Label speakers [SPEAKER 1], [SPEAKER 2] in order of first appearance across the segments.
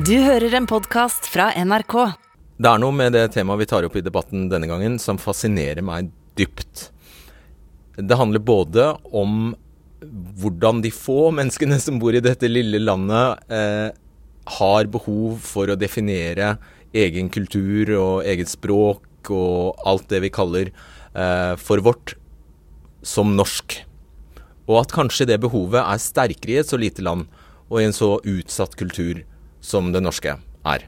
[SPEAKER 1] Du hører en podkast fra NRK.
[SPEAKER 2] Det er noe med det temaet vi tar opp i debatten denne gangen som fascinerer meg dypt. Det handler både om hvordan de få menneskene som bor i dette lille landet, eh, har behov for å definere egen kultur og eget språk og alt det vi kaller eh, for vårt, som norsk. Og at kanskje det behovet er sterkere i et så lite land og i en så utsatt kultur som det norske er,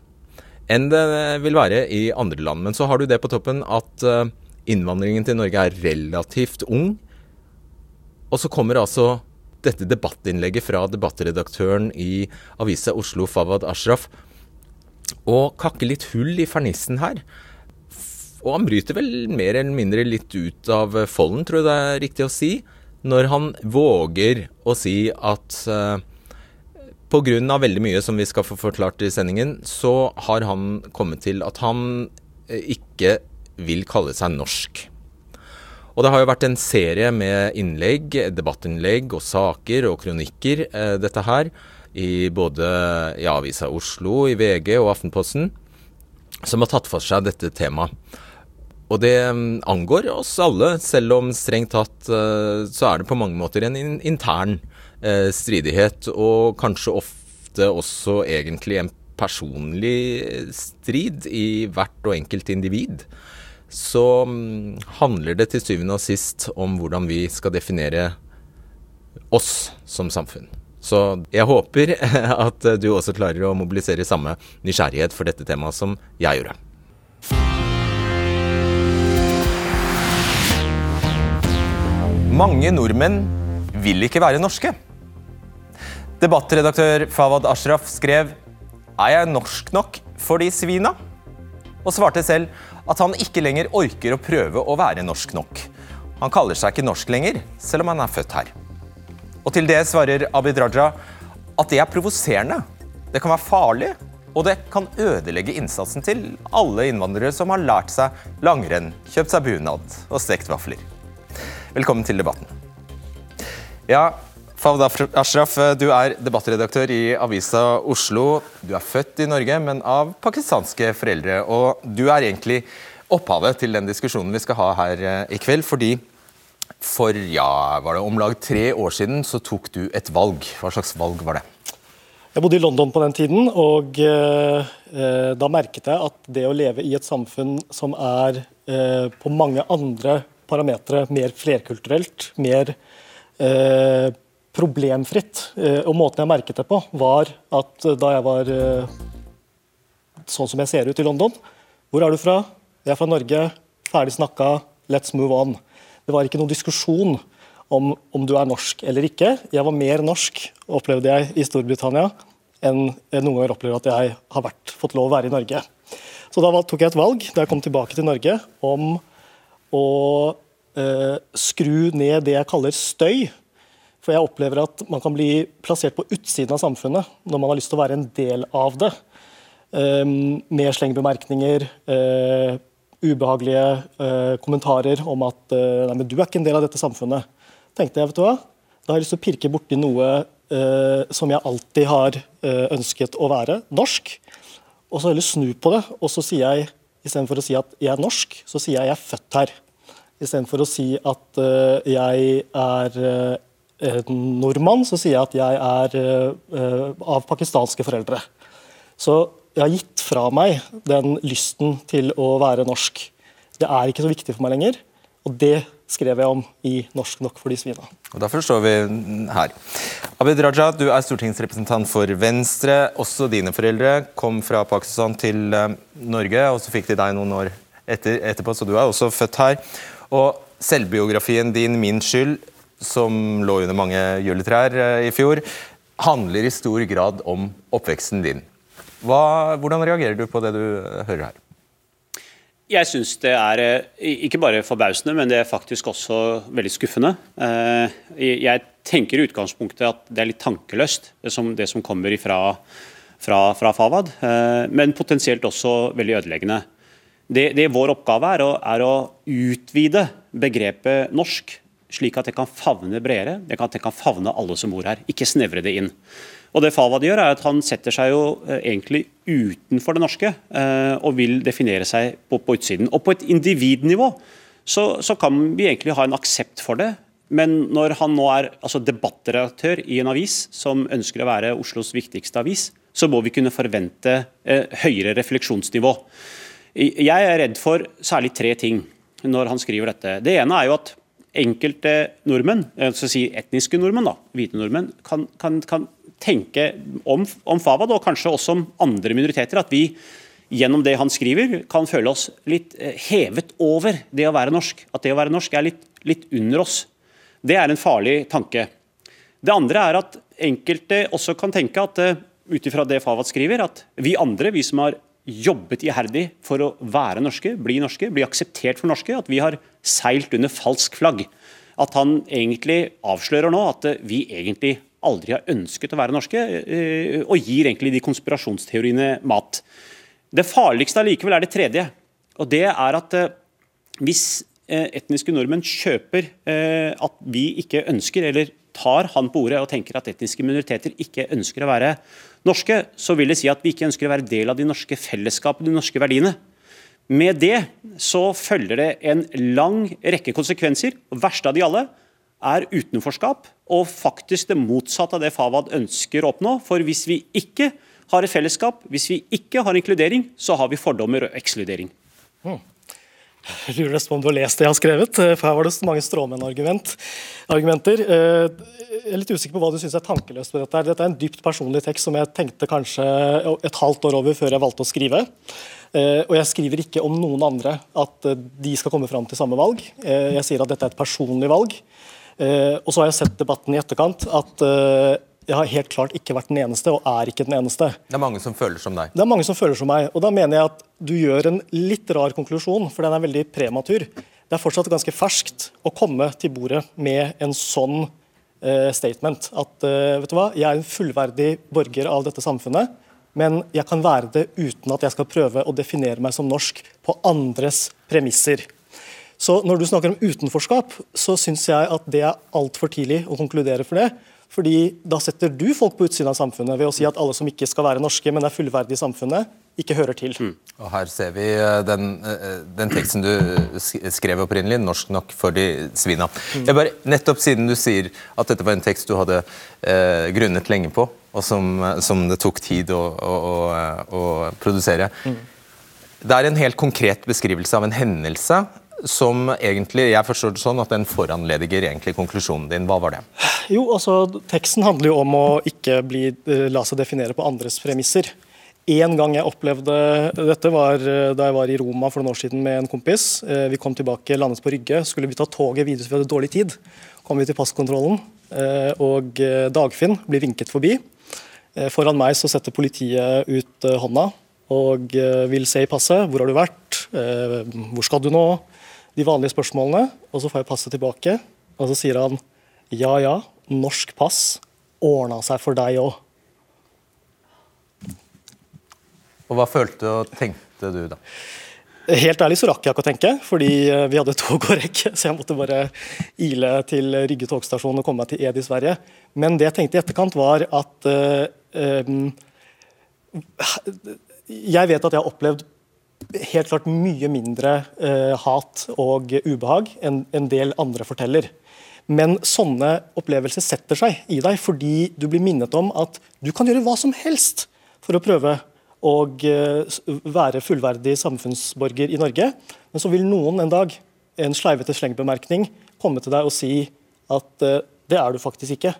[SPEAKER 2] enn det vil være i andre land. Men så har du det på toppen at uh, innvandringen til Norge er relativt ung. Og så kommer altså dette debattinnlegget fra debattredaktøren i avisa Oslo, Fawad Ashraf, og kakke litt hull i fernissen her. Og han bryter vel mer eller mindre litt ut av folden, tror jeg det er riktig å si, når han våger å si at uh, Pga. veldig mye som vi skal få forklart i sendingen, så har han kommet til at han eh, ikke vil kalle seg norsk. Og det har jo vært en serie med innlegg, debattinnlegg og saker og kronikker, eh, dette her, i både i Avisa Oslo, i VG og Aftenposten, som har tatt for seg dette temaet. Og det mm, angår oss alle, selv om strengt tatt eh, så er det på mange måter en intern eh, stridighet, og kanskje ofte også egentlig en personlig strid i hvert og enkelt individ, så um, handler det til syvende og sist om hvordan vi skal definere oss som samfunn. Så jeg håper at du også klarer å mobilisere samme nysgjerrighet for dette temaet som jeg gjorde. Mange nordmenn vil ikke være norske. Debattredaktør Fawad Ashraf skrev er jeg norsk nok for de svina? Og svarte selv at han ikke lenger orker å prøve å være norsk nok. Han kaller seg ikke norsk lenger, selv om han er født her. Og til det svarer Abid Raja at det er provoserende. Det kan være farlig, og det kan ødelegge innsatsen til alle innvandrere som har lært seg langrenn, kjøpt seg bunad og stekt vafler. Velkommen til debatten. Ja, Fawd Ashraf, du er debattredaktør i avisa Oslo. Du er født i Norge, men av pakistanske foreldre. Og du er egentlig opphavet til den diskusjonen vi skal ha her eh, i kveld. Fordi for ja, var det om lag tre år siden så tok du et valg. Hva slags valg var det?
[SPEAKER 3] Jeg bodde i London på den tiden, og eh, eh da merket jeg at det å leve i et samfunn som er eh, på mange andre parametere mer flerkulturelt, mer eh, problemfritt. Eh, og måten jeg merket det på, var at eh, da jeg var eh, sånn som jeg ser ut i London Hvor er du fra? Jeg er fra Norge. Ferdig snakka. Let's move on. Det var ikke noen diskusjon om, om du er norsk eller ikke. Jeg var mer norsk, opplevde jeg, i Storbritannia enn jeg noen ganger opplever at jeg har vært, fått lov å være i Norge. Så da tok jeg et valg da jeg kom tilbake til Norge, om å eh, skru ned det jeg kaller støy for jeg opplever at man kan bli plassert på utsiden av samfunnet når man har lyst til å være en del av det. Um, med slengbemerkninger, uh, ubehagelige uh, kommentarer om at uh, nei, men du er ikke en del av dette samfunnet. tenkte jeg, vet du hva? Da har jeg lyst til å pirke borti noe som jeg alltid har ønsket å være, norsk. Og så heller snu på det, og så sier jeg istedenfor å si at jeg er norsk, så sier jeg jeg er født her. Istedenfor å si at jeg er Eh, nordmann, så sier jeg at jeg er eh, av pakistanske foreldre. Så jeg har gitt fra meg den lysten til å være norsk. Det er ikke så viktig for meg lenger, og det skrev jeg om i Norsk nok for de svina.
[SPEAKER 2] Og Derfor står vi her. Abid Raja, du er stortingsrepresentant for Venstre. Også dine foreldre kom fra Pakistan til eh, Norge, og så fikk de deg noen år etter, etterpå, så du er også født her. Og selvbiografien din, 'Min skyld', som lå under mange juletrær eh, i fjor, handler i stor grad om oppveksten din. Hva, hvordan reagerer du på det du eh, hører her?
[SPEAKER 4] Jeg syns det er eh, ikke bare forbausende, men det er faktisk også veldig skuffende. Jeg tenker i utgangspunktet at det er litt tankeløst, det som, det som kommer fra, fra, fra, Fawad. Men potensielt også veldig ødeleggende. Det, det vår oppgave er er å utvide begrepet norsk slik at det kan favne bredere, det kan, det kan favne alle som bor her. Ikke snevre det inn. Og det Fawad gjør, er at han setter seg jo eh, egentlig utenfor det norske eh, og vil definere seg på, på utsiden. Og på et individnivå så, så, kan vi egentlig ha en aksept for det. Men når han nå er altså debattredaktør i en avis som ønsker å være Oslos viktigste avis, så må vi kunne forvente eh, høyere refleksjonsnivå. Jeg er redd for særlig tre ting når han skriver dette. Det ene er jo at enkelte nordmenn, altså si etniske nordmenn, da, hvite nordmenn, kan, kan, kan tenke om, om, Fawad, og kanskje også om andre minoriteter, at vi gjennom det han skriver, kan føle oss litt eh, hevet over det å være norsk. At det å være norsk er litt, litt under oss. Det er en farlig tanke. Det andre er at enkelte også kan tenke at eh, ut ifra det Fawad skriver, at vi andre, vi som har jobbet iherdig for å være norske, bli norske, bli akseptert for norske, at vi har seilt under falsk flagg. At han egentlig avslører nå at vi egentlig aldri har ønsket å være norske, eh, og gir egentlig de konspirasjonsteoriene mat. Det farligste allikevel er det tredje. og det er at eh, Hvis eh, etniske nordmenn kjøper at vi ikke ønsker, eller tar han på ordet og tenker at etniske minoriteter ikke ønsker å være norske, så vil det si at vi ikke ønsker å være del av de norske fellesskapene, de norske verdiene. Med det så følger det en lang rekke konsekvenser. og verste av de alle er utenforskap, og faktisk det motsatte av det Fawad ønsker å oppnå. For hvis vi ikke har et fellesskap, hvis vi ikke har inkludering, så har vi fordommer og ekskludering.
[SPEAKER 3] Mm. Lurer nesten på om du har lest det jeg har skrevet, eh, for her var det så mange stråmennargumenter. Eh, jeg er litt usikker på hva du syns er tankeløst med dette. Dette er en dypt personlig tekst som jeg tenkte kanskje et halvt år over før jeg valgte å skrive. Eh, og jeg skriver ikke om noen andre at de skal komme fram til samme valg. Jeg sier at dette er et personlig valg. Og så har jeg sett debatten i etterkant at jeg har helt klart ikke vært den eneste, og er ikke den eneste.
[SPEAKER 2] Det er mange som føler som deg?
[SPEAKER 3] Det er mange som føler som meg. Og da mener jeg at du gjør en litt rar konklusjon, for den er veldig prematur. Det er fortsatt ganske ferskt å komme til bordet med en sånn uh, statement. At uh, vet du hva, jeg er en fullverdig borger av dette samfunnet, men jeg kan være det uten at jeg skal prøve å definere meg som norsk på andres premisser. Så når du snakker om utenforskap, så syns jeg at det er altfor tidlig å konkludere for det. Fordi Da setter du folk på utsiden av samfunnet ved å si at alle som ikke skal være norske, men er fullverdige i samfunnet, ikke hører til. Mm.
[SPEAKER 2] Og Her ser vi eh, den, eh, den, teksten du skrev opprinnelig, 'Norsk nok for de svina'. Mm. Jeg bare, nettopp siden du sier at dette var en tekst du hadde eh, grunnet lenge på, og som, som det tok tid å, å, å, å produsere. Mm. Det er en helt konkret beskrivelse av en hendelse som egentlig Jeg forstår det sånn at den foranlediger egentlig konklusjonen din. Hva var det?
[SPEAKER 3] Jo, altså Teksten handler jo om å ikke bli, eh, la seg definere på andres premisser. En gang jeg opplevde dette, var eh, da jeg var i Roma for noen år siden med en kompis. Eh, vi kom tilbake, landet på Rygge. Skulle vi ta toget videre, så vi hadde dårlig tid. Kom vi til passkontrollen, og Dagfinn blir vinket forbi. Foran meg så setter politiet ut hånda og vil se i passet. Hvor har du vært? Hvor skal du nå? De vanlige spørsmålene, og så får jeg passet tilbake. Og så sier han ja ja, norsk pass ordna seg for deg òg.
[SPEAKER 2] Og hva følte og tenkte du da?
[SPEAKER 3] Helt ærlig så rakk jeg ikke å tenke, fordi eh, vi hadde tog og rekke. Så jeg måtte bare ile til Rygge togstasjon og komme meg til Ed i Sverige. Men det jeg tenkte i etterkant, var at uh, um, Jeg vet at jeg har opplevd helt klart mye mindre eh, hat og ubehag enn en del andre forteller. Men sånne opplevelser setter seg i deg fordi du blir minnet om at du kan gjøre hva som helst for å prøve å eh, være fullverdig samfunnsborger i Norge. Men så vil noen en dag, en sleivete slengbemerkning, komme til deg og si at eh, det er du faktisk ikke.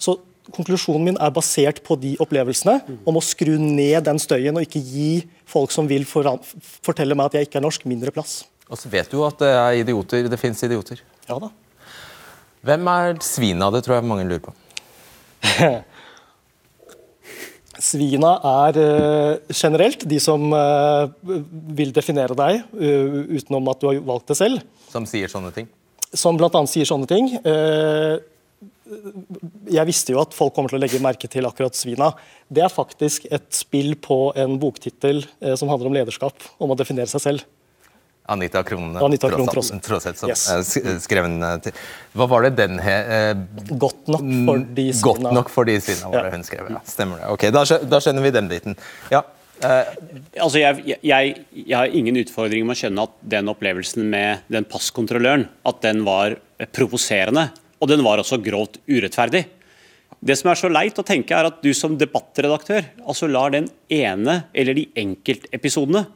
[SPEAKER 3] Så konklusjonen min er basert på de opplevelsene, om å skru ned den støyen og ikke gi folk som vil fortelle meg at jeg ikke er norsk, mindre plass.
[SPEAKER 2] Og så vet du at det er idioter, det fins idioter.
[SPEAKER 3] Ja da.
[SPEAKER 2] Hvem er svina? Det tror jeg mange lurer på.
[SPEAKER 3] Svina er uh, generelt de som uh, vil definere deg uh, utenom at du har valgt det selv.
[SPEAKER 2] Som sier sånne ting?
[SPEAKER 3] Som bl.a. sier sånne ting. Uh, jeg visste jo at folk kommer til å legge merke til akkurat svina. Det er faktisk et spill på en boktittel eh, som handler om lederskap, om å definere seg selv.
[SPEAKER 2] Anita Krohn
[SPEAKER 3] Trosseth Traaseth.
[SPEAKER 2] Som
[SPEAKER 3] Yes.
[SPEAKER 2] skrev den eh, til Hva var det den he... Eh,
[SPEAKER 3] Godt nok for de
[SPEAKER 2] svina. Godt nok for de svina, var
[SPEAKER 3] Ja.
[SPEAKER 2] det hun skrev. Ja, stemmer det. Ok, da, da skjønner vi den biten. Ja, eh,
[SPEAKER 4] Altså jeg, jeg, jeg har ingen utfordring med å skjønne at den opplevelsen med den passkontrolløren at den var provoserende. Og den var også grovt urettferdig. Det som er så leit å tenke, er at du som debattredaktør altså lar den ene eller de enkeltepisodene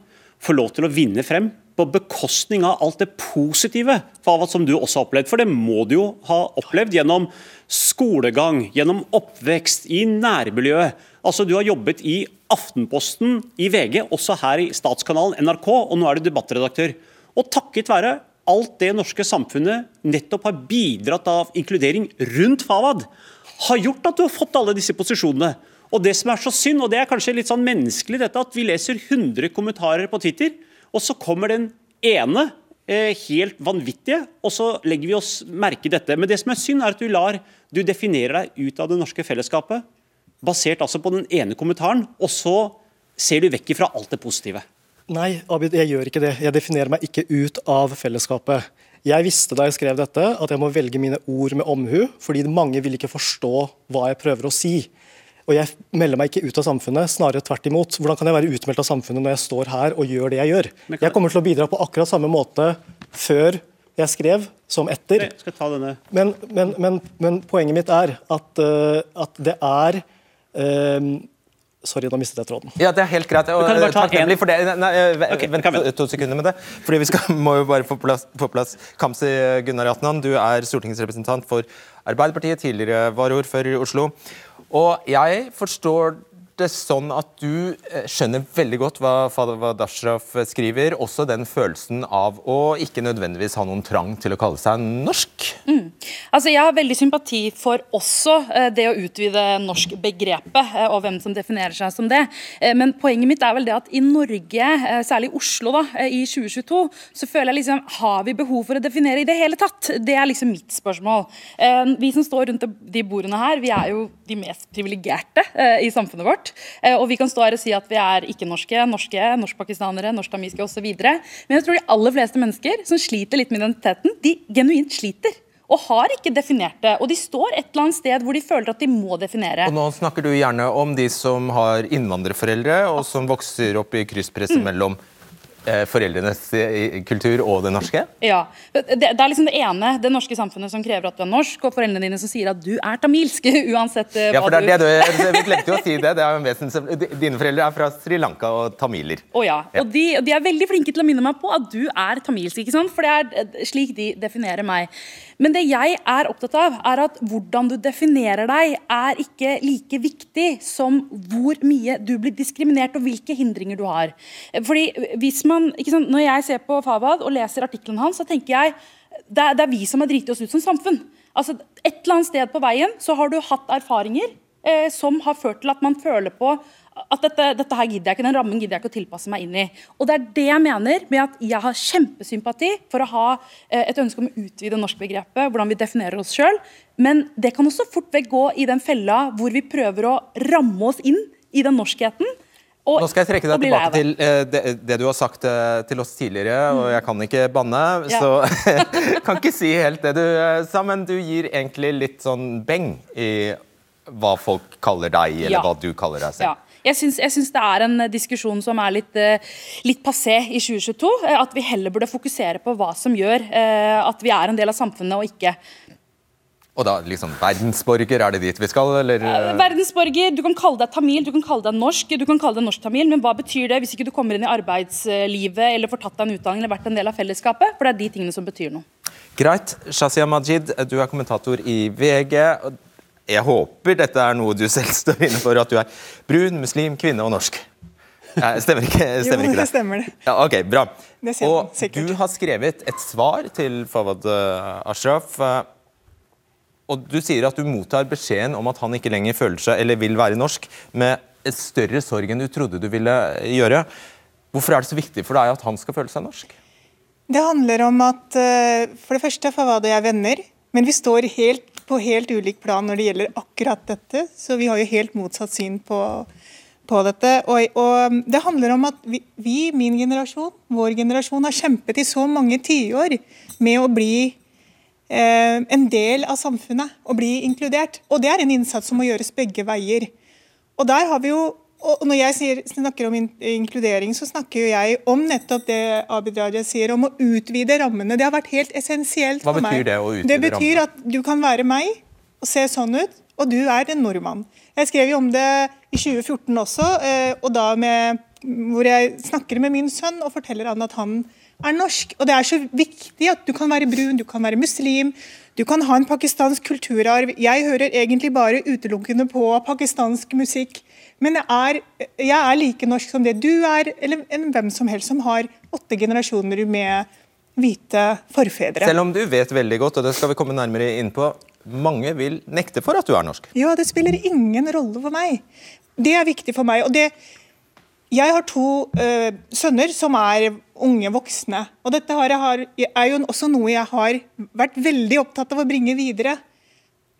[SPEAKER 4] få lov til å vinne frem på bekostning av alt det positive Fawad, som du også har opplevd. For det må du jo ha opplevd gjennom skolegang, gjennom oppvekst, i nærmiljøet. Altså, Du har jobbet i Aftenposten, i VG, også her i statskanalen NRK, og nå er du debattredaktør. Og takket være alt det norske samfunnet nettopp har bidratt av inkludering rundt Fawad, har gjort at du har fått alle disse posisjonene. Og det som er så synd, og det er kanskje litt sånn menneskelig, dette at vi leser 100 kommentarer på Twitter, og så kommer den ene eh, helt vanvittige, og så legger vi oss merke dette. Men det som er synd, er at du lar du definerer deg ut av det norske fellesskapet, basert altså på den ene kommentaren, og så ser du vekk ifra alt det positive.
[SPEAKER 3] Nei, Abid, jeg gjør ikke det. Jeg definerer meg ikke ut av fellesskapet. Jeg visste da jeg skrev dette at jeg må velge mine ord med omhu, fordi mange vil ikke forstå hva jeg prøver å si. Og jeg melder meg ikke ut av samfunnet, snarere tvert imot. Hvordan kan jeg være utmeldt av samfunnet når jeg står her og gjør det jeg gjør? Jeg kommer til å bidra på akkurat samme måte før jeg skrev, som etter. Men, men, men, men poenget mitt er at, uh, at det er eh, Sorry, nå mistet jeg tråden.
[SPEAKER 2] Ja, det er helt greit. Og,
[SPEAKER 4] kan bare ta
[SPEAKER 2] takknemlig
[SPEAKER 4] en-
[SPEAKER 2] for det. Nei,
[SPEAKER 4] okay,
[SPEAKER 2] vent
[SPEAKER 4] kan
[SPEAKER 2] to, sekunder med det. Fordi Vi skal, må jo bare få plass, få plass. Kamzy Gunnar Jatnan, du er stortingsrepresentant for Arbeiderpartiet, tidligere varaordfører i Oslo. Og jeg forstår det sånn at du eh, skjønner veldig godt hva Fadwa Dashraf skriver. Også den følelsen av å ikke nødvendigvis ha noen trang til å kalle seg norsk.
[SPEAKER 5] Altså, Jeg har veldig sympati for også eh, det å utvide norsk-begrepet, eh, og hvem som definerer seg som det. Men poenget mitt er vel det at i Norge, særlig i Oslo da, i 2022, så føler jeg liksom Har vi behov for å definere i det hele tatt? Det er liksom mitt spørsmål. Vi som står rundt de bordene her, vi er jo de mest privilegerte i samfunnet vårt. Eh, og vi kan stå her og si at vi er ikke-norske, norske, norskpakistanere, norsk-tamiske osv. Men jeg tror de aller fleste mennesker som sliter litt med identiteten, de genuint sliter og har ikke definert det. Og de står et eller annet sted hvor de føler at de må definere.
[SPEAKER 2] Og nå snakker du gjerne om de som har innvandrerforeldre, og som vokser opp i krysspresset
[SPEAKER 5] Mm.
[SPEAKER 2] mellom foreldrenes eh, kultur og det norske.
[SPEAKER 5] Ja, det, det er liksom det ene, det norske samfunnet som krever at du er norsk, og foreldrene dine som sier at du er tamilsk, uansett eh,
[SPEAKER 2] Ja, for det er det du, Vi glemte jo å si det. det er en vesens, Dine foreldre er fra Sri Lanka og tamiler.
[SPEAKER 5] Å ja.
[SPEAKER 2] Ja.
[SPEAKER 5] Og de, de er veldig flinke til å minne meg på at du er tamilsk. ikke sant? For det er eh, slik de definerer meg. Men det jeg er opptatt av, er at hvordan du definerer deg, er ikke like viktig som hvor mye du blir diskriminert og hvilke hindringer du har. Fordi hvis man, ikke sant, Når jeg ser på Fawad og leser artikkelen hans, så tenker jeg det er, det er vi som har driti oss ut som samfunn. Altså, Et eller annet sted på veien så har du hatt erfaringer som har ført til at man føler på at dette, dette her gidder jeg ikke, den rammen gidder jeg ikke å tilpasse meg inn i. Og Det er det jeg mener med at jeg har kjempesympati for å ha eh, et ønske om å utvide norskbegrepet, hvordan vi definerer oss sjøl. Men det kan også fort vekk gå i den fella hvor vi prøver å ramme oss inn i den norskheten. Og,
[SPEAKER 2] Nå skal jeg trekke deg tilbake til eh, det, det du har sagt eh, til oss tidligere, og jeg kan ikke banne,
[SPEAKER 5] Ja.
[SPEAKER 2] så kan ikke si helt det du eh, sa, men du gir egentlig litt sånn beng i hva folk kaller deg, eller
[SPEAKER 5] Ja.
[SPEAKER 2] hva du kaller deg selv.
[SPEAKER 5] Ja. Jeg syns, jeg syns det er en eh, diskusjon som er litt, eh, litt passé i 2022. eh, At vi heller burde fokusere på hva som gjør at vi er en del av samfunnet og ikke
[SPEAKER 2] Og da liksom verdensborger, er det dit vi skal, eller?
[SPEAKER 5] Verdensborger, du kan kalle deg tamil, du kan kalle deg norsk, du kan kalle deg norsk-tamil, men hva betyr det hvis ikke du kommer inn i arbeidslivet eller får tatt deg en utdanning eller vært en del av fellesskapet? For det er de tingene som betyr noe.
[SPEAKER 2] Greit. Shazia Majid, du er kommentator i VG. Jeg håper dette er noe du selv står inne for, at du er brun, muslim, kvinne og norsk. Stemmer ikke, stemmer
[SPEAKER 6] Jo,
[SPEAKER 2] ikke
[SPEAKER 6] det stemmer det.
[SPEAKER 2] Ja, ok, bra.
[SPEAKER 6] Det man
[SPEAKER 2] Og
[SPEAKER 6] sikkert.
[SPEAKER 2] du har skrevet et svar til Fawad eh, Ashraf. eh, Og du sier at du mottar beskjeden om at han ikke lenger føler seg, eller vil være norsk, med et større sorg enn du trodde du ville gjøre. Hvorfor er det så viktig for deg at han skal føle seg norsk?
[SPEAKER 6] Det handler om at eh, for det første Fawad og jeg er venner, men vi står helt, på helt ulik plan når det gjelder akkurat dette. Så vi har jo helt motsatt syn på, på dette. Og, og det handler om at vi, vi, min generasjon, vår generasjon, har kjempet i så mange tiår med å bli eh, en del av samfunnet og bli inkludert. Og det er en innsats som må gjøres begge veier. Og der har vi jo og Når jeg sier, snakker om inkludering, så snakker jo jeg om nettopp det Abid Raja sier, om å utvide rammene. Det har vært helt essensielt
[SPEAKER 2] for
[SPEAKER 6] meg.
[SPEAKER 2] Hva betyr det å utvide
[SPEAKER 6] rammene? Det betyr rammene? at du kan være meg og se sånn ut, og du er en nordmann. Jeg skrev jo om det i 2014 også, eh, og da med, hvor jeg snakker med min sønn og forteller han at han er norsk. Og det er så viktig at du kan være brun, du kan være muslim, du kan ha en pakistansk kulturarv. Jeg hører egentlig bare utelukkende på pakistansk musikk. Men jeg er, jeg er, like norsk som det du er, eller hvem som helst som har åtte generasjoner med hvite forfedre.
[SPEAKER 2] Selv om du vet veldig godt, og det skal vi komme nærmere inn på, mange vil nekte for at du er norsk?
[SPEAKER 6] Ja, det spiller ingen rolle for meg. Det er viktig for meg. og det jeg har to uh, sønner som er unge voksne. og Dette har, er jo også noe jeg har vært veldig opptatt av å bringe videre.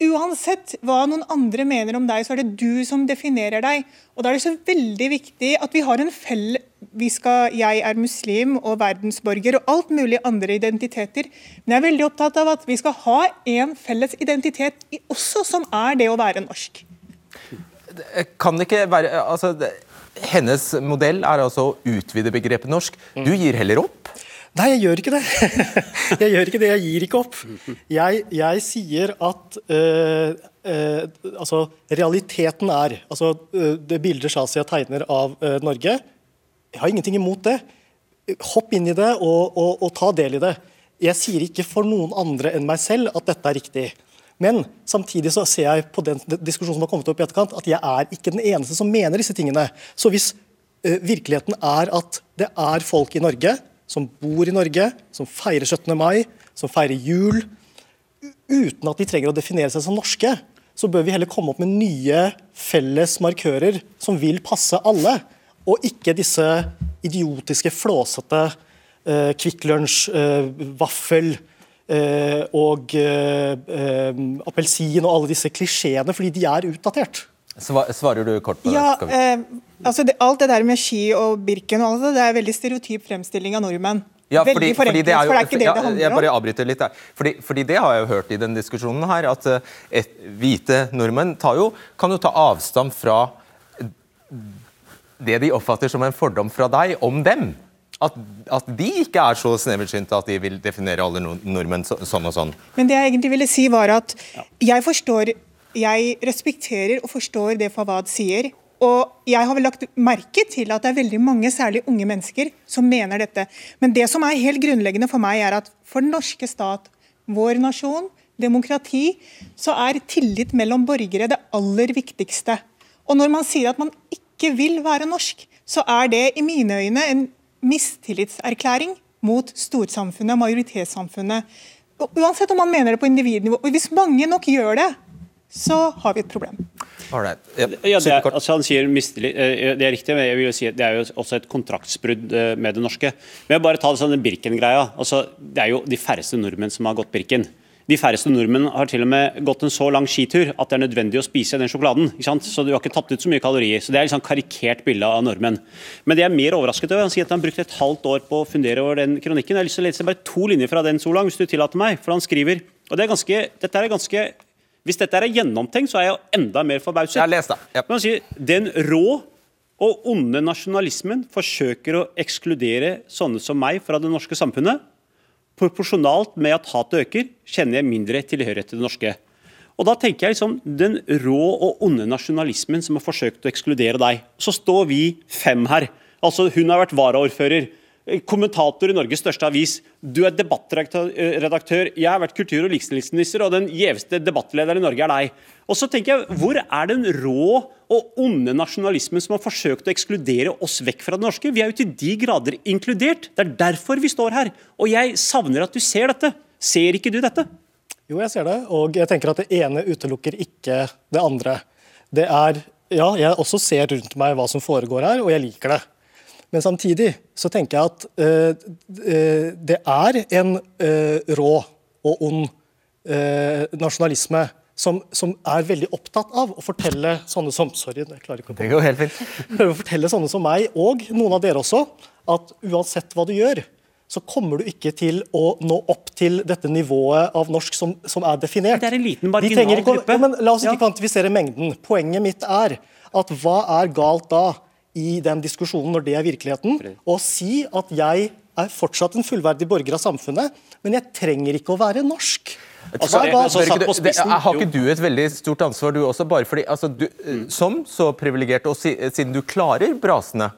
[SPEAKER 6] Uansett hva noen andre mener om deg, så er det du som definerer deg. Og Da er det så veldig viktig at vi har en fell... Vi skal, jeg er muslim og verdensborger og alt mulig andre identiteter. Men jeg er veldig opptatt av at vi skal ha en felles identitet også, som er det å være norsk.
[SPEAKER 2] Kan det ikke være altså, Hennes modell er altså å utvide begrepet norsk. Du gir heller opp?
[SPEAKER 3] Nei, jeg gjør ikke det. jeg gjør ikke det, jeg gir ikke opp. Jeg, jeg sier at uh, uh, altså, realiteten er altså, uh, Det bildet Shazia tegner av Norge, jeg har ingenting imot det. Hopp inn i det og, og, og, ta del i det. Jeg sier ikke for noen andre enn meg selv at dette er riktig. Men samtidig så ser jeg på den diskusjonen som har kommet opp i etterkant, at jeg er ikke den eneste som mener disse tingene. Så hvis virkeligheten er at det er folk i Norge som bor i Norge, som feirer 17. mai, som feirer jul, uten at de trenger å definere seg som norske, så bør vi heller komme opp med nye felles markører som vil passe alle, og ikke disse idiotiske, flåsete eh, Kvikk Lunsj, eh, vaffel eh, og eh, appelsin og alle disse klisjeene, fordi de er utdatert.
[SPEAKER 2] Svarer du kort på
[SPEAKER 6] ja, det? Eh, altså det, alt det der med ski og Birken og alt det, det er veldig stereotyp fremstilling av nordmenn.
[SPEAKER 2] Ja, fordi,
[SPEAKER 6] Veldig forenklet,
[SPEAKER 2] for det er jo,
[SPEAKER 6] for det er ikke det
[SPEAKER 2] ja,
[SPEAKER 6] det handler om.
[SPEAKER 2] Jeg bare avbryter litt der. Fordi, fordi, det har jeg jo hørt i den diskusjonen her, at eh, et, hvite nordmenn jo, kan jo ta avstand fra det de oppfatter som en fordom fra deg om dem. At, at de ikke er så sneversynte at de vil definere alle nordmenn så, sånn og sånn.
[SPEAKER 6] Men det jeg egentlig ville si var at jeg forstår jeg respekterer og forstår det Fawad sier. Og jeg har vel lagt merke til at det er veldig mange, særlig unge mennesker, som mener dette. Men det som er helt grunnleggende for meg, er at for den norske stat, vår nasjon, demokrati, så er tillit mellom borgere det aller viktigste. Og når man sier at man ikke vil være norsk, så er det i mine øyne en mistillitserklæring mot storsamfunnet, majoritetssamfunnet. Uansett om man mener det på individnivå. Og hvis mange nok gjør det, så har vi et problem.
[SPEAKER 2] Right. Yep.
[SPEAKER 4] Ja, det, er, altså han sier mistillit, eh, det er riktig, men jeg vil si at det er jo også et kontraktsbrudd eh, med det norske. Men jeg bare ta sånn Birken-greia. Altså, det er jo de færreste nordmenn som har gått Birken. De færreste nordmenn har til og med gått en så lang skitur at det er nødvendig å spise den sjokoladen. ikke sant? Så du har ikke tatt ut så mye kalorier. Så Det er et liksom karikert bilde av nordmenn. Men det er mer overrasket over. Han sier at han brukte et halvt år på å fundere over den kronikken. Jeg har lyst til å lese bare to linjer fra den så langt, hvis du tillater meg. For han skriver og det er ganske, Dette er ganske hvis dette er gjennomtenkt, så er jeg enda mer forbauset.
[SPEAKER 2] Jeg det. Yep.
[SPEAKER 4] Sier, den rå og onde nasjonalismen forsøker å ekskludere sånne som meg fra det norske samfunnet. Proporsjonalt med at hatet øker, kjenner jeg mindre tilhørighet til det norske. Og da tenker jeg liksom, Den rå og onde nasjonalismen som har forsøkt å ekskludere deg. Så står vi fem her. Altså, Hun har vært varaordfører kommentator i Norges største avis. Du er debattredaktør. Jeg har vært kultur- og likestillingsminister, og den gjeveste debattlederen i Norge er deg. Og så tenker jeg, Hvor er den rå og onde nasjonalismen som har forsøkt å ekskludere oss vekk fra det norske? Vi er jo til de grader inkludert. Det er derfor vi står her. Og jeg savner at du ser dette. Ser ikke du dette?
[SPEAKER 3] Jo, jeg ser det. Og jeg tenker at det ene utelukker ikke det andre. Det er Ja, jeg også ser rundt meg hva som foregår her, og jeg liker det. Men samtidig så tenker jeg at eh, det er en eh, rå og ond eh, nasjonalisme som, som, er veldig opptatt av å fortelle sånne som Sorry, jeg klarer ikke å
[SPEAKER 2] Det går helt fint.
[SPEAKER 3] fortelle sånne som meg, og noen av dere også, at uansett hva du gjør, så kommer du ikke til å nå opp til dette nivået av norsk som, som er definert.
[SPEAKER 4] Det er en liten
[SPEAKER 3] Vi
[SPEAKER 4] marginal
[SPEAKER 3] å-
[SPEAKER 4] gruppe.
[SPEAKER 3] Ja, men la oss ikke
[SPEAKER 4] Ja.
[SPEAKER 3] kvantifisere mengden. Poenget mitt er at hva er galt da i den diskusjonen når det er virkeligheten? og si at jeg er fortsatt en fullverdig borger av samfunnet, men jeg trenger ikke å være norsk.
[SPEAKER 4] Altså,
[SPEAKER 2] jeg,
[SPEAKER 4] satt
[SPEAKER 2] du- det, har ikke du et veldig stort ansvar, du også? bare fordi, altså, du,
[SPEAKER 4] Mm.
[SPEAKER 2] Som så privilegert, og si, siden du klarer brasene,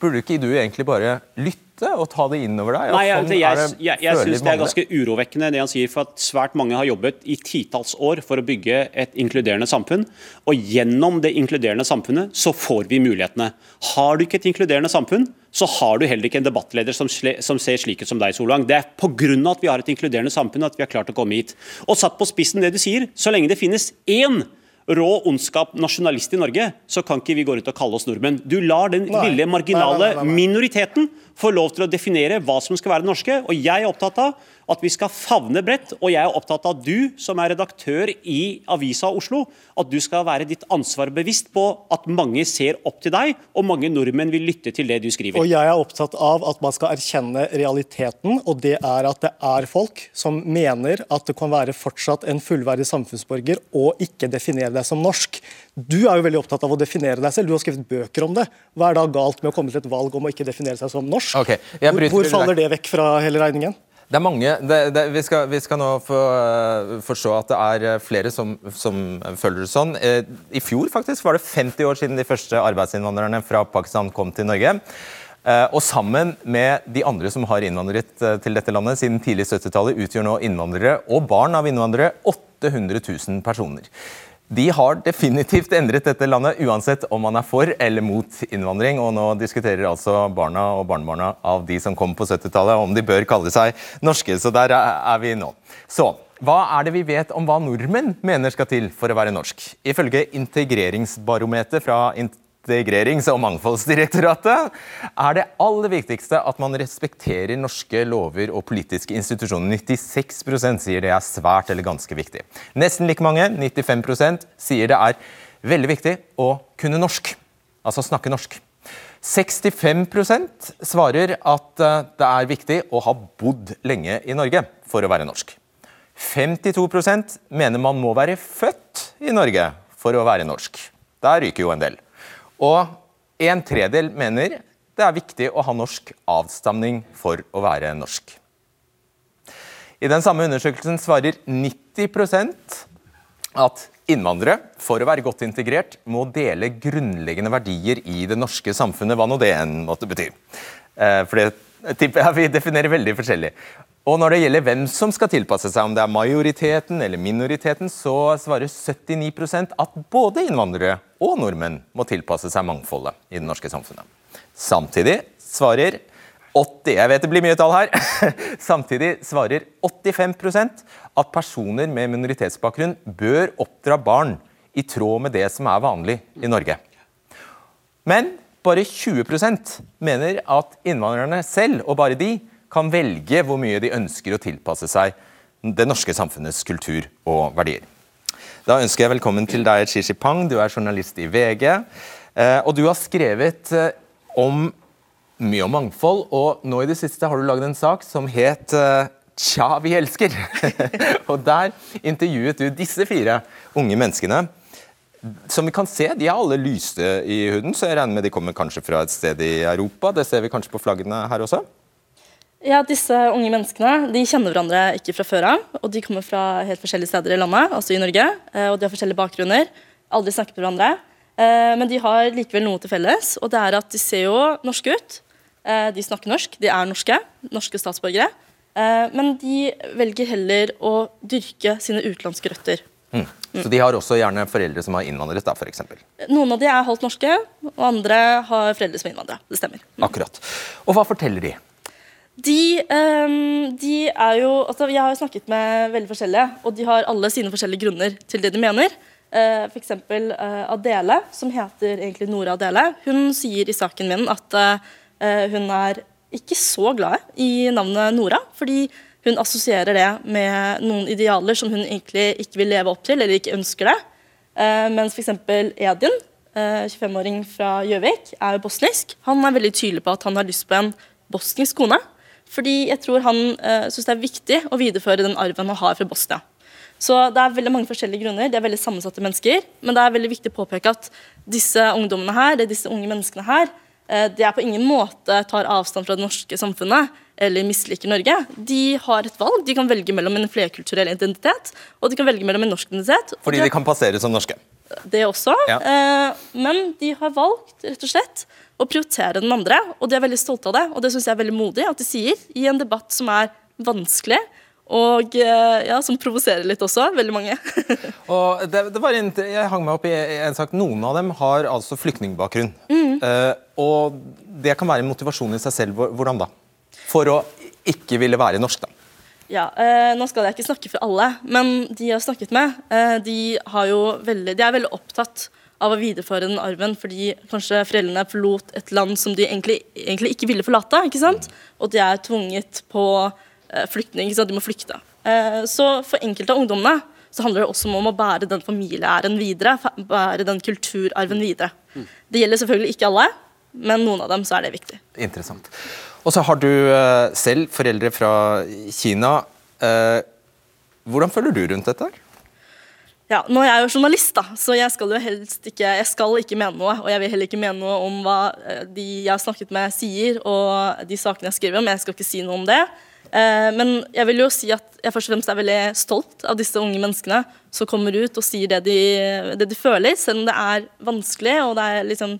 [SPEAKER 2] burde ikke du egentlig bare lytte og ta det inn over deg?
[SPEAKER 4] Nei, jeg,
[SPEAKER 2] sånn
[SPEAKER 4] jeg, jeg, jeg, jeg syns det er ganske urovekkende det han sier, for at svært mange har jobbet i titalls år for å bygge et inkluderende samfunn. Og gjennom det inkluderende samfunnet så får vi mulighetene. Har du ikke et inkluderende samfunn, så har du heller ikke en debattleder som, som ser slik ut som deg, Solvang. Det er pga. at vi har et inkluderende samfunn at vi har klart å komme hit. Og satt på spissen det du sier, så lenge det finnes én rå ondskap nasjonalist i Norge, så kan ikke vi gå rundt og kalle oss nordmenn. Du lar den
[SPEAKER 3] Nei.
[SPEAKER 4] lille marginale
[SPEAKER 3] Nei, nei,
[SPEAKER 4] minoriteten få lov til å definere hva som skal være det norske. Og jeg er opptatt av at vi skal favne bredt, og jeg er opptatt av at du som er redaktør i Avisa Oslo, at du skal være ditt ansvar bevisst på at mange ser opp til deg, og mange nordmenn vil lytte til det du skriver.
[SPEAKER 3] Og jeg er opptatt av at man skal erkjenne realiteten, og det er at det er folk som mener at det kan være fortsatt en fullverdig samfunnsborger og ikke definere deg som norsk. Du er jo veldig opptatt av å definere deg selv, du har skrevet bøker om det. Hva er da galt med å komme til et valg om å ikke definere seg som norsk?
[SPEAKER 2] Okay.
[SPEAKER 3] hvor, hvor faller det vekk fra hele regningen?
[SPEAKER 2] Det er mange, det, det, vi, skal, vi skal nå få uh, forstå at det er øh, flere som, som følger det sånn. Uh, I fjor faktisk var det 50 år siden de første arbeidsinnvandrerne fra Pakistan kom til Norge. Eh, og sammen med de andre som har innvandret eh, til dette landet siden tidlig 70-tallet, utgjør nå innvandrere og barn av innvandrere 800 000 personer. De har definitivt endret dette landet, uansett om man er for eller mot innvandring. Og nå diskuterer altså barna og barnebarna av de som kom på 70-tallet, om de bør kalle seg norske. Så der er vi nå. Så hva er det vi vet om hva nordmenn mener skal til for å være norsk? Ifølge integreringsbarometer fra Integrerings- og mangfoldsdirektoratet er det aller viktigste at man respekterer norske lover og politiske institusjoner. 96 sier det er svært eller ganske viktig. Nesten like mange, 95 sier det er veldig viktig å kunne norsk. Altså snakke norsk. 65 svarer at eh, det er viktig å ha bodd lenge i Norge for å være norsk. 52 mener man må være født i Norge for å være norsk. Der ryker jo en del. Og en tredel mener det er viktig å ha norsk avstamning for å være norsk. I den samme undersøkelsen svarer 90% at innvandrere, for å være godt integrert, må dele grunnleggende verdier i det norske samfunnet, hva nå det enn måtte bety. Eh, For det tipper jeg vi definerer veldig forskjellig. Og når det gjelder hvem som skal tilpasse seg, om det er majoriteten eller minoriteten, så svarer 79% at både innvandrere og nordmenn må tilpasse seg mangfoldet i det norske samfunnet. Samtidig svarer 80, jeg vet det blir mye tall her, samtidig svarer 85% at personer med minoritetsbakgrunn bør oppdra barn i tråd med det som er vanlig i Norge. Men bare 20% mener at innvandrerne selv, og bare de, kan velge hvor mye de ønsker å tilpasse seg det norske samfunnets kultur og verdier. Da ønsker jeg velkommen til deg, Shishi Pang. Du er journalist i VG. eh, Og du har skrevet eh, om mye om mangfold, og nå i det siste har du lagd en sak som het eh, Tja, vi elsker. og der intervjuet du disse fire unge menneskene. Som vi kan se, De er alle lyse i huden, så jeg regner med de kommer kanskje fra et sted i Europa. Det ser vi kanskje på flaggene her også.
[SPEAKER 7] Ja, Disse unge menneskene de kjenner hverandre ikke fra før av. og De kommer fra helt forskjellige steder i landet, altså i Norge. eh, og De har forskjellige bakgrunner. Aldri snakket med hverandre. eh, Men de har likevel noe til felles, og det er at de ser jo norske ut. eh, De snakker norsk, de er norske, norske statsborgere. Men de velger heller å dyrke sine utenlandske røtter.
[SPEAKER 2] Så De har også gjerne foreldre som har innvandret, da, for eksempel.
[SPEAKER 7] Noen av de er halvt norske, og andre har foreldre som er innvandrere. Det stemmer.
[SPEAKER 2] Akkurat. Og hva forteller de?
[SPEAKER 7] De, um, de er jo altså Jeg har jo snakket med veldig forskjellige, og de har alle sine forskjellige grunner til det de mener. Uh, F.eks. Uh, Adele, som heter egentlig Nora Adele, hun sier i saken min at uh, hun er ikke så glad i navnet Nora. Fordi Hun assosierer det med noen idealer som hun egentlig ikke vil leve opp til, eller ikke ønsker det. Uh, mens f.eks. Edin, uh, 25-åring fra Gjøvik, er jo bosnisk. Han er veldig tydelig på at han har lyst på en bosnisk kone. Fordi jeg tror han uh, syns det er viktig å videreføre den arven han har fra Bosnia. Så det er veldig mange forskjellige grunner. De er veldig sammensatte mennesker. Men det er veldig viktig å påpeke at disse ungdommene her, disse unge menneskene her, eh, de er på ingen måte tar avstand fra det norske samfunnet eller misliker Norge. De har et valg. De kan velge mellom en flerkulturell identitet og de kan velge mellom en norsk identitet.
[SPEAKER 2] Fordi de kan passere som norske?
[SPEAKER 7] Det også. Ja. Eh, men de har valgt rett og slett å prioritere den andre, og de er veldig stolte av det. Og det syns jeg er veldig modig at de sier i en debatt som er vanskelig og eh, ja, som provoserer litt også. Veldig mange.
[SPEAKER 2] og det, det var en, jeg hang meg opp i en sak. Noen av dem har altså flyktningbakgrunn. Mm. Uh, og det kan være en motivasjon i seg selv. Hvordan da? For å ikke ville være norsk, da.
[SPEAKER 7] Ja, eh, Nå skal jeg ikke snakke for alle, men de jeg har snakket med, eh, de, har veldig, de er veldig opptatt av å videreføre den arven fordi kanskje foreldrene forlot et land som de egentlig, egentlig ikke ville forlate. ikke sant? Og de er tvunget på Eh, flyktning. De må flykte. Eh, så for enkelte av ungdommene så handler det også om å bære den familieæren videre. Bære den kulturarven videre. Det gjelder selvfølgelig ikke alle, men noen av dem så er det viktig.
[SPEAKER 2] Interessant. Og så har du eh, selv foreldre fra Kina. Hvordan føler du rundt dette?
[SPEAKER 7] Ja, nå er jeg jo journalist, da, så jeg skal jo helst ikke jeg skal ikke mene noe. Og jeg vil heller ikke mene noe om hva de jeg har snakket med, sier, og de sakene jeg skriver om. Jeg skal ikke si noe om det. Eh, men jeg vil jo si at jeg først og fremst er veldig stolt av disse unge menneskene som kommer ut og sier det de, det de føler, selv om det er vanskelig. og det er liksom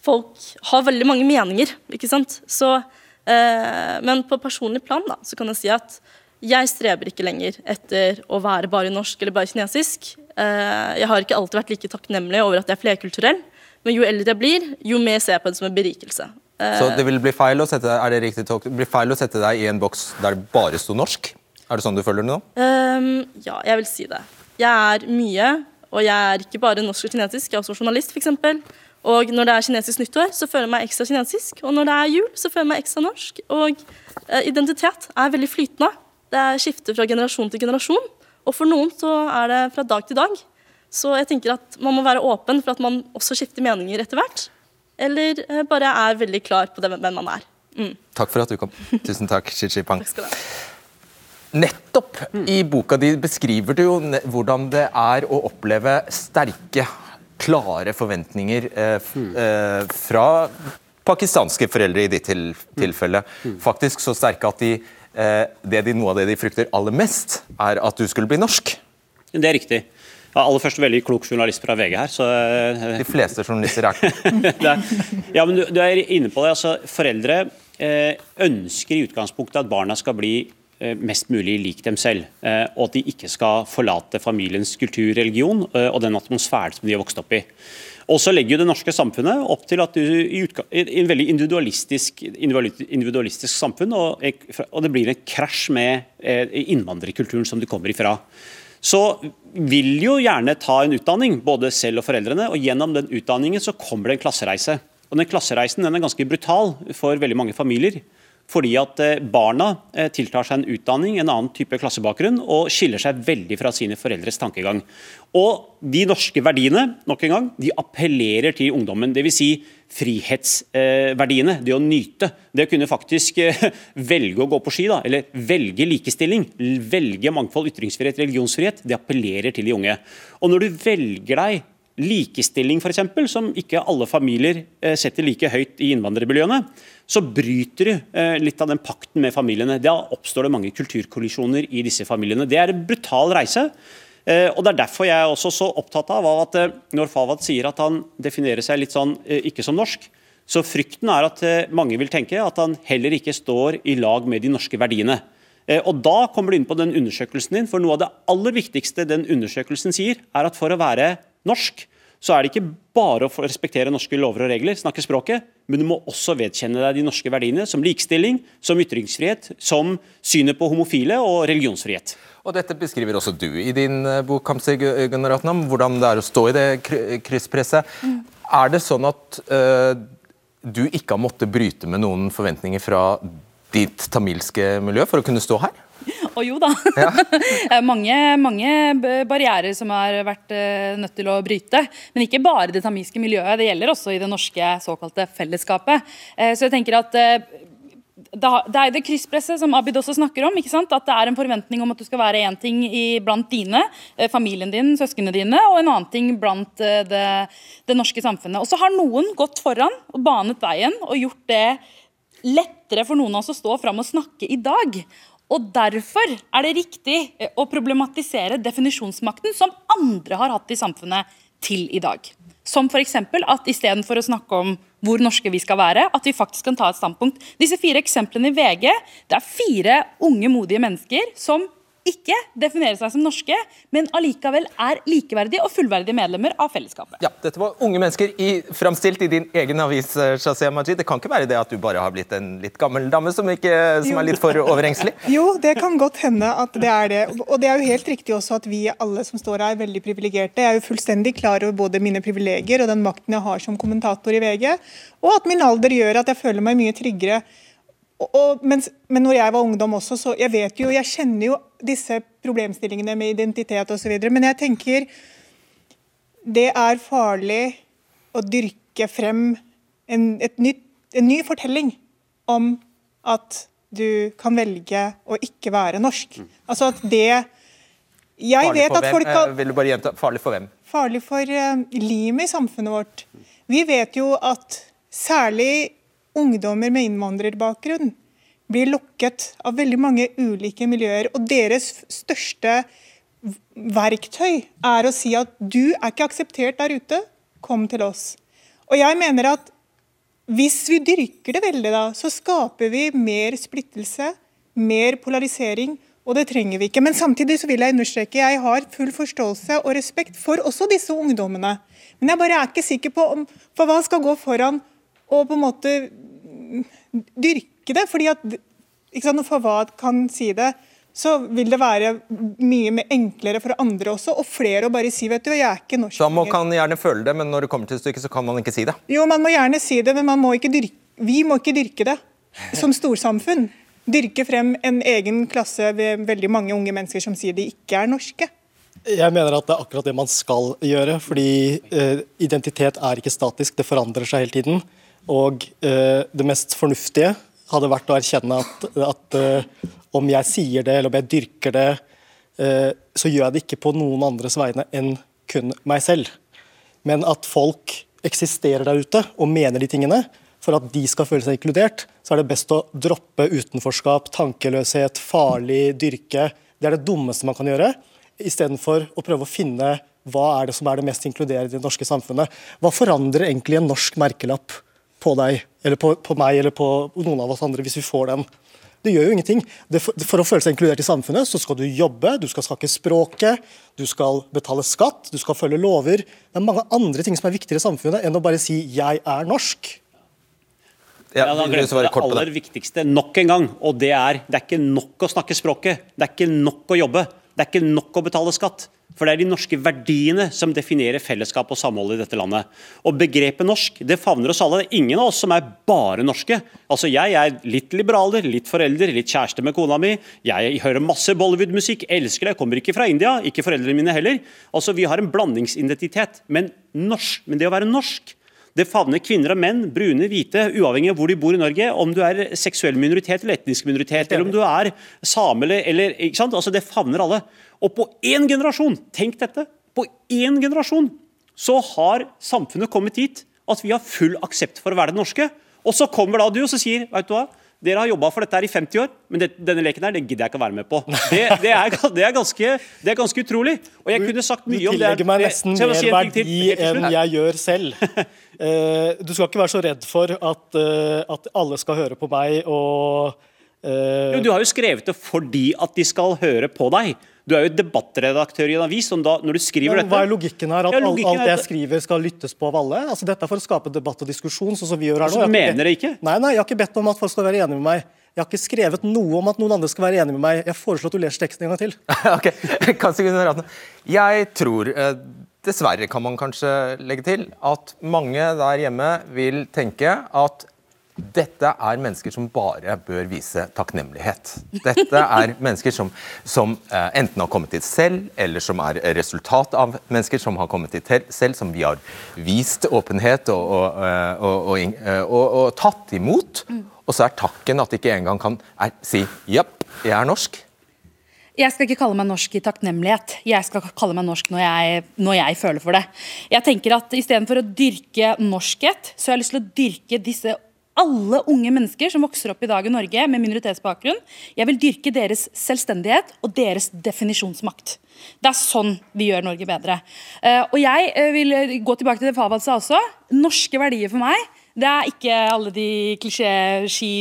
[SPEAKER 7] Folk har veldig mange meninger, ikke sant. Så, eh, men på personlig plan da, så kan jeg si at jeg streber ikke lenger etter å være bare norsk eller bare kinesisk. Eh, jeg har ikke alltid vært like takknemlig over at jeg er flerkulturell. Men jo eldre jeg blir, jo mer ser jeg på det som en berikelse.
[SPEAKER 2] Så det vil bli feil å sette, er det riktig blir feil å sette deg i en boks der det bare sto norsk? Er det sånn du føler det nå?
[SPEAKER 7] Um, ja, jeg vil si det. Jeg er mye, og jeg er ikke bare norsk og kinesisk, jeg er også journalist f.eks. Og når det er kinesisk nyttår, så føler jeg meg ekstra kinesisk. Og når det er jul, så føler jeg meg ekstra norsk. Og eh, identitet er veldig flytende. Det er skifter fra generasjon til generasjon. Og for noen så er det fra dag til dag. Så jeg tenker at man må være åpen for at man også skifter meninger etter hvert eller eh, bare er veldig klar på det, hvem man er.
[SPEAKER 2] Mm. Takk for at du kom. Tusen takk, Chichi Pang. Nettopp i boka di beskriver du jo hvordan det er å oppleve sterke, klare forventninger eh, eh, fra pakistanske foreldre i ditt til, tilfelle. Faktisk så sterke at de, eh, det de, noe av det de frykter aller mest, er at du skulle bli norsk.
[SPEAKER 4] Det er riktig. Ja, aller først veldig klok journalist fra VG her. Så,
[SPEAKER 2] De fleste journalister er
[SPEAKER 4] det. ja, men du, du, er inne på det. altså Foreldre eh, ønsker i utgangspunktet at barna skal bli mest mulig lik dem selv. Eh, og at de ikke skal forlate familiens kultur, religion eh, og den atmosfæren som de har vokst opp i. Og så legger jo det norske samfunnet opp til at du i, en veldig individualistisk, individualistisk samfunn, og, og, det blir en krasj med eh, innvandrerkulturen som du kommer ifra så vil jo gjerne ta en utdanning, både selv og foreldrene. og Gjennom den utdanningen så kommer det en klassereise. Og Den klassereisen den er ganske brutal for veldig mange familier. Fordi at eh, barna eh, tiltar seg en utdanning, en annen type klassebakgrunn, og skiller seg veldig fra sine foreldres tankegang. Og de norske verdiene nok en gang, de appellerer til ungdommen. Dvs. Si frihetsverdiene, det å nyte. Det å kunne faktisk eh, velge å gå på ski, da, eller velge likestilling, velge mangfold, ytringsfrihet, religionsfrihet, det appellerer til de unge. Og når du velger deg likestilling, f.eks., som ikke alle familier setter like høyt i innvandrermiljøene, så bryter du eh, litt av den pakten med familiene. Da oppstår det mange kulturkollisjoner i disse familiene. Det er en brutal reise. Eh, og Det er derfor jeg er også så opptatt av at når Fawad sier at han definerer seg litt sånn ikke som norsk, så frykten er at mange vil tenke at han heller ikke står i lag med de norske verdiene. Og Da kommer du inn på den undersøkelsen din, for noe av det aller viktigste den undersøkelsen sier, er at for å være norsk, så er det ikke bare å respektere norske lover og regler, snakke språket, men du må også vedkjenne deg de norske verdiene som likestilling, som ytringsfrihet, som synet på homofile og religionsfrihet.
[SPEAKER 2] Og Dette beskriver også du i din eh, bok, Kamzy Gunaratnam, hvordan det er å stå i det krysspresset. Mm. Er det sånn at uh, du ikke har måttet bryte med noen forventninger fra ditt tamilske miljø for å kunne stå her?
[SPEAKER 5] og jo da. mange mange barrierer som har vært uh, nødt til å bryte. Men ikke bare det tamilske miljøet, det gjelder også i det norske såkalte fellesskapet. Uh, så jeg tenker at uh, det er det krysspresset som Abid også snakker om. ikke sant? At det er en forventning om at du skal være én ting i, blant dine, familien din, søsknene dine, og en annen ting blant det, det norske samfunnet. Og så har noen gått foran og banet veien og gjort det lettere for noen av oss å stå fram og snakke i dag. Og Derfor er det riktig eh, å problematisere definisjonsmakten som andre har hatt i samfunnet til i dag. Som f.eks. at istedenfor å snakke om hvor norske vi skal være, at vi faktisk kan ta et standpunkt. Disse fire eksemplene i VG, det er fire unge, modige mennesker som ikke definerer seg som norske, men allikevel er likeverdige og fullverdige medlemmer av fellesskapet.
[SPEAKER 2] Ja, Dette var unge mennesker i, framstilt i din egen avis, eh, Shazia Majid. Det kan ikke være det at du bare har blitt en litt gammel dame som, ikke, som er litt for overengstelig?
[SPEAKER 6] Jo, det kan godt hende at det er det. Og det er jo helt riktig også at vi alle som står her er veldig privilegerte. Jeg er jo fullstendig klar over både mine privilegier og den makten jeg har som kommentator i VG, og at min alder gjør at jeg føler meg mye tryggere og, og, men når jeg var ungdom også, så jeg vet jo, jeg kjenner jo disse problemstillingene med identitet osv. Men jeg tenker det er farlig å dyrke frem en, nytt, en ny fortelling om at du kan velge å ikke være norsk. Altså at det jeg vet at folk kan,
[SPEAKER 2] eh, Vil du bare gjenta, Farlig for hvem?
[SPEAKER 6] Farlig for uh, limet i samfunnet vårt. Vi vet jo at særlig ungdommer med innvandrerbakgrunn blir lokket av veldig mange ulike miljøer. Og deres største verktøy er å si at du er ikke akseptert der ute, kom til oss. Og jeg mener at hvis vi dyrker det veldig, da, så skaper vi mer splittelse, mer polarisering, og det trenger vi ikke. Men samtidig så vil jeg understreke jeg har full forståelse og respekt for også disse ungdommene. Men jeg bare er ikke sikker på om, for hva skal gå foran og på en måte dyrke det. fordi at sant, Når Fawad kan si det, så vil det være mye mer enklere for andre også, og flere å bare si vet du, jeg er ikke norsk.
[SPEAKER 2] Da må kan gjerne føle det, men når det kommer til stykket, så kan man ikke si det?
[SPEAKER 6] Jo, man må gjerne si det, men man må dyrke, vi må ikke dyrke det som storsamfunn. Dyrke frem en egen klasse ved veldig mange unge mennesker som sier de ikke er norske.
[SPEAKER 3] Jeg mener at det er akkurat det man skal gjøre. fordi eh, identitet er ikke statisk, det forandrer seg hele tiden. Og eh, det mest fornuftige hadde vært å erkjenne at, at uh, om jeg sier det, eller om jeg dyrker det, uh, så gjør jeg det ikke på noen andres vegne enn kun meg selv. Men at folk eksisterer der ute og mener de tingene, for at de skal føle seg inkludert, så er det best å droppe utenforskap, tankeløshet, farlig dyrke. Det er det dummeste man kan gjøre, istedenfor å prøve å finne hva er det som er det mest inkluderende i det norske samfunnet. Hva forandrer egentlig en norsk merkelapp? På deg, eller på, på, meg eller på noen av oss andre hvis vi får den. Det gjør jo ingenting. For, for, å føle seg inkludert i samfunnet, så skal du jobbe, du skal snakke språket, du skal betale skatt, du skal følge lover. Det er mange andre ting som er viktigere i samfunnet enn å bare si 'jeg er norsk'.
[SPEAKER 4] Ja, ja, da glemte det aller viktigste nok en gang, og det er det er ikke nok å snakke språket. Det er ikke nok å jobbe. Det er ikke nok å betale skatt. For det er de norske verdiene som definerer fellesskap og samhold i dette landet. Og begrepet norsk det favner oss alle. Det er ingen av oss som er bare norske. Altså Jeg er litt liberaler, litt forelder, litt kjæreste med kona mi. Jeg hører masse Bollywood-musikk, elsker det. Jeg kommer ikke fra India, ikke foreldrene mine heller. Altså Vi har en blandingsidentitet. Men, norsk, men det å være norsk det favner kvinner og menn, brune, hvite, uavhengig av hvor de bor i Norge. Om du er seksuell minoritet eller etnisk minoritet, eller om du er same eller, ikke sant? Altså Det favner alle. Og på én generasjon, tenk dette, på én generasjon så har samfunnet kommet hit at vi har full aksept for å være det norske. Og så kommer da du og så sier vet du hva, dere har jobba for dette her i 50 år, men det, denne leken her, den gidder jeg ikke å være med på. Det, det, er, det, er, ganske, det er ganske utrolig. Og jeg kunne sagt mye om det.
[SPEAKER 3] Du tillegger meg nesten mer si verdi enn jeg gjør selv. Uh, du skal ikke være så redd for at, uh, at alle skal høre på meg og
[SPEAKER 4] uh, jo, Du har jo skrevet det fordi at de skal høre på deg. Du er jo debattredaktør i en avis. Da, når du skriver
[SPEAKER 3] ja,
[SPEAKER 4] dette
[SPEAKER 3] Hva er logikken her? At ja, logikken alt, alt jeg skriver skal lyttes på av alle? Altså, dette er for å skape debatt og diskusjon. sånn som vi gjør her
[SPEAKER 4] nå. Så du mener det ikke?
[SPEAKER 3] Nei, nei, jeg har ikke bedt om at folk skal være enige med meg. Jeg har ikke skrevet noe om at noen andre skal være enige med meg. Jeg foreslår at du leser teksten en gang til.
[SPEAKER 2] ok, Jeg tror, eh, dessverre kan man kanskje legge til, at mange der hjemme vil tenke at Dette er mennesker som bare bør vise takknemlighet. Dette er mennesker som, som eh, enten har kommet hit selv, eller som er resultat av mennesker som har kommet hit selv, som vi har vist åpenhet og, og, eh, og, og tatt imot. Og så er takken at de ikke engang kan er, si 'jepp, jeg er norsk'.
[SPEAKER 5] Jeg skal ikke kalle meg norsk i takknemlighet. Jeg skal kalle meg norsk når jeg, når jeg føler for det. Jeg tenker at Istedenfor å dyrke norskhet, så har jeg lyst til å dyrke disse alle unge mennesker som vokser opp i dag i Norge med minoritetsbakgrunn. Jeg vil dyrke deres selvstendighet og deres definisjonsmakt. Det er sånn vi gjør Norge bedre. Eh, og jeg eh, vil gå tilbake til det Fawad sa også. Norske verdier for meg det er ikke alle de klisjé, ski,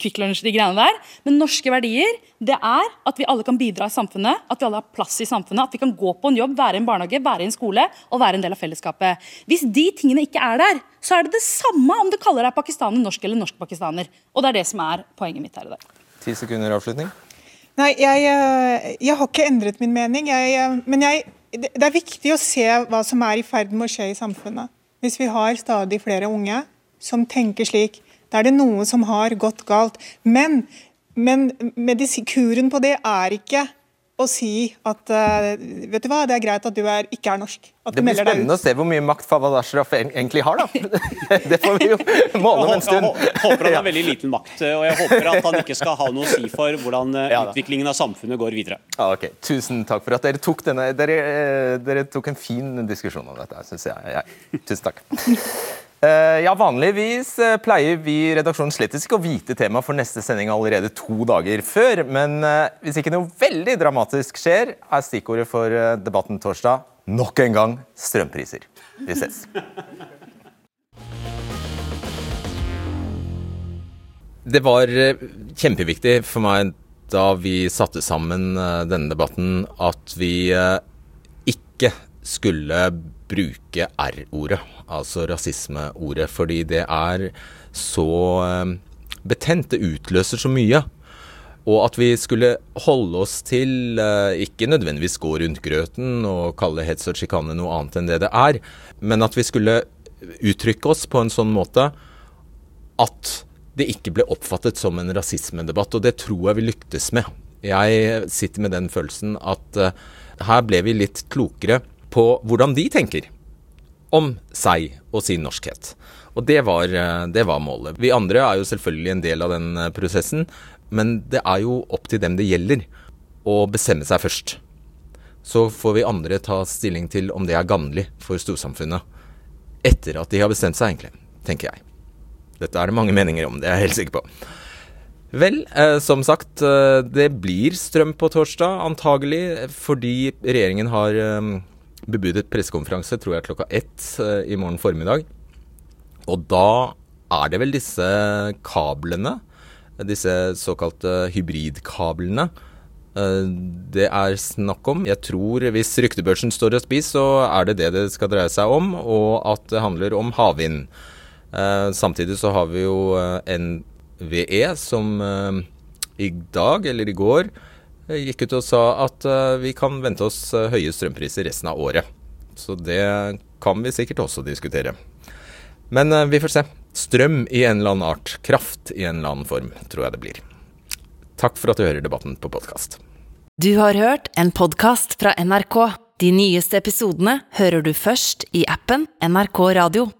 [SPEAKER 5] Kvikk Lunsj, de greiene der. Men norske verdier det er at vi alle kan bidra i samfunnet, at vi alle har plass i samfunnet, at vi kan gå på en jobb, være i en barnehage, være i en skole og være en del av fellesskapet. Hvis de tingene ikke er der, så er det det samme om du kaller deg pakistaner norsk eller norsk-pakistaner. Og det er det som er poenget mitt her i dag.
[SPEAKER 2] Ti sekunder avslutning.
[SPEAKER 6] Nei, jeg, eh, jeg, har ikke endret min mening. Jeg, eh, men jeg, det er viktig å se hva som er i ferd med å skje i samfunnet. Hvis vi har stadig flere unge som tenker slik. Da er det noe som har gått galt. Men, men kuren på det er ikke å si at uh, vet du hva, det er greit at du er, ikke er norsk.
[SPEAKER 2] det blir spennende å se hvor mye makt Fawad Ashraf egentlig har, da. det får vi jo måle om en stund.
[SPEAKER 4] Jeg håper han har veldig liten makt, og jeg håper at han ikke skal ha noe å si for hvordan eh, ja, utviklingen av samfunnet går videre.
[SPEAKER 2] Ja, ok. Tusen takk for at dere tok denne Dere, eh, dere tok en fin diskusjon om dette, syns jeg. jeg. Tusen takk. Eh, ja, Vanligvis eh, pleier vi i redaksjonen slett ikke å vite tema for neste sending allerede to dager før, men eh, hvis ikke noe veldig dramatisk skjer, er stikkordet for debatten torsdag nok en gang strømpriser. Vi ses. Det var kjempeviktig for meg da vi satte sammen denne debatten, at vi ikke skulle bruke R-ordet, altså rasismeordet, fordi det er så eh, betent. Det utløser så mye. Og at vi skulle holde oss til eh, ikke nødvendigvis gå rundt grøten og kalle hets og sjikane noe annet enn det det er, men at vi skulle uttrykke oss på en sånn måte at det ikke ble oppfattet som en rasismedebatt. Og det tror jeg vi lyktes med. Jeg sitter med den følelsen at uh, her ble vi litt klokere på hvordan de tenker om seg og sin norskhet. Og det var, eh, det var, målet. Vi andre er jo selvfølgelig en del av den eh, prosessen, men det er jo opp til dem det gjelder å bestemme seg først. Så får vi andre ta stilling til om det er gagnlig for storsamfunnet. Etter at de har bestemt seg, egentlig, tenker jeg. Dette er det mange meninger om, det er jeg helt sikker på. Vel, eh, som sagt, eh, det blir strøm på torsdag, antagelig fordi regjeringen har eh, bebudet pressekonferanse, tror jeg, klokka ett uh, i morgen formiddag. Og da er det vel disse kablene, disse såkalte hybridkablene, uh, det er snakk om. Jeg tror hvis ryktebørsen står og spiser, så er det det det skal dreie seg om, og at det handler om havvind. Uh, samtidig så har vi jo NVE som i dag, eller i går, gikk ut og sa at uh, vi kan vente oss uh, høye strømpriser resten av året. Så det kan vi sikkert også diskutere. Men uh, vi får se. Strøm i en eller annen art. Kraft i en eller annen form, tror jeg det blir. Takk for at du hører debatten på podkast.
[SPEAKER 1] Du har hørt en podkast fra NRK. De nyeste episodene hører du først i appen NRK Radio.